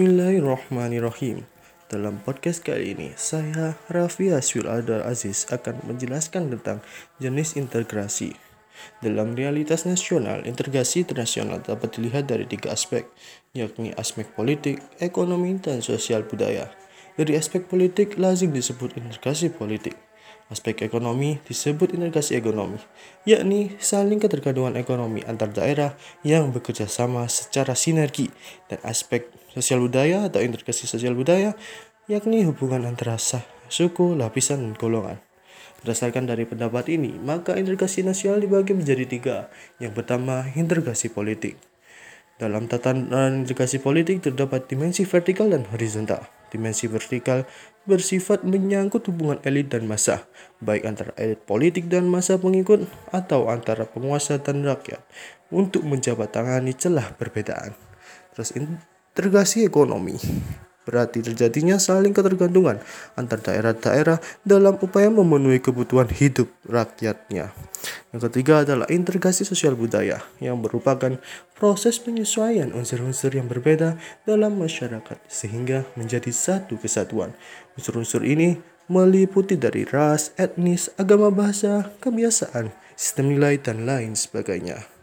Bismillahirrahmanirrahim. Dalam podcast kali ini, saya Raffi Aswil Adar Aziz akan menjelaskan tentang jenis integrasi. Dalam realitas nasional, integrasi internasional dapat dilihat dari tiga aspek, yakni aspek politik, ekonomi, dan sosial budaya. Dari aspek politik, lazim disebut integrasi politik. Aspek ekonomi disebut integrasi ekonomi, yakni saling ketergantungan ekonomi antar daerah yang bekerja sama secara sinergi. Dan aspek sosial budaya atau integrasi sosial budaya, yakni hubungan antara sah, suku, lapisan, dan golongan. Berdasarkan dari pendapat ini, maka integrasi nasional dibagi menjadi tiga. Yang pertama, integrasi politik. Dalam tatanan integrasi politik terdapat dimensi vertikal dan horizontal. Dimensi vertikal bersifat menyangkut hubungan elit dan massa, baik antara elit politik dan massa pengikut atau antara penguasa dan rakyat untuk menjabat tangani celah perbedaan. Terus integrasi ekonomi berarti terjadinya saling ketergantungan antar daerah-daerah dalam upaya memenuhi kebutuhan hidup rakyatnya. Yang ketiga adalah integrasi sosial budaya yang merupakan proses penyesuaian unsur-unsur yang berbeda dalam masyarakat sehingga menjadi satu kesatuan. Unsur-unsur ini meliputi dari ras, etnis, agama bahasa, kebiasaan, sistem nilai, dan lain sebagainya.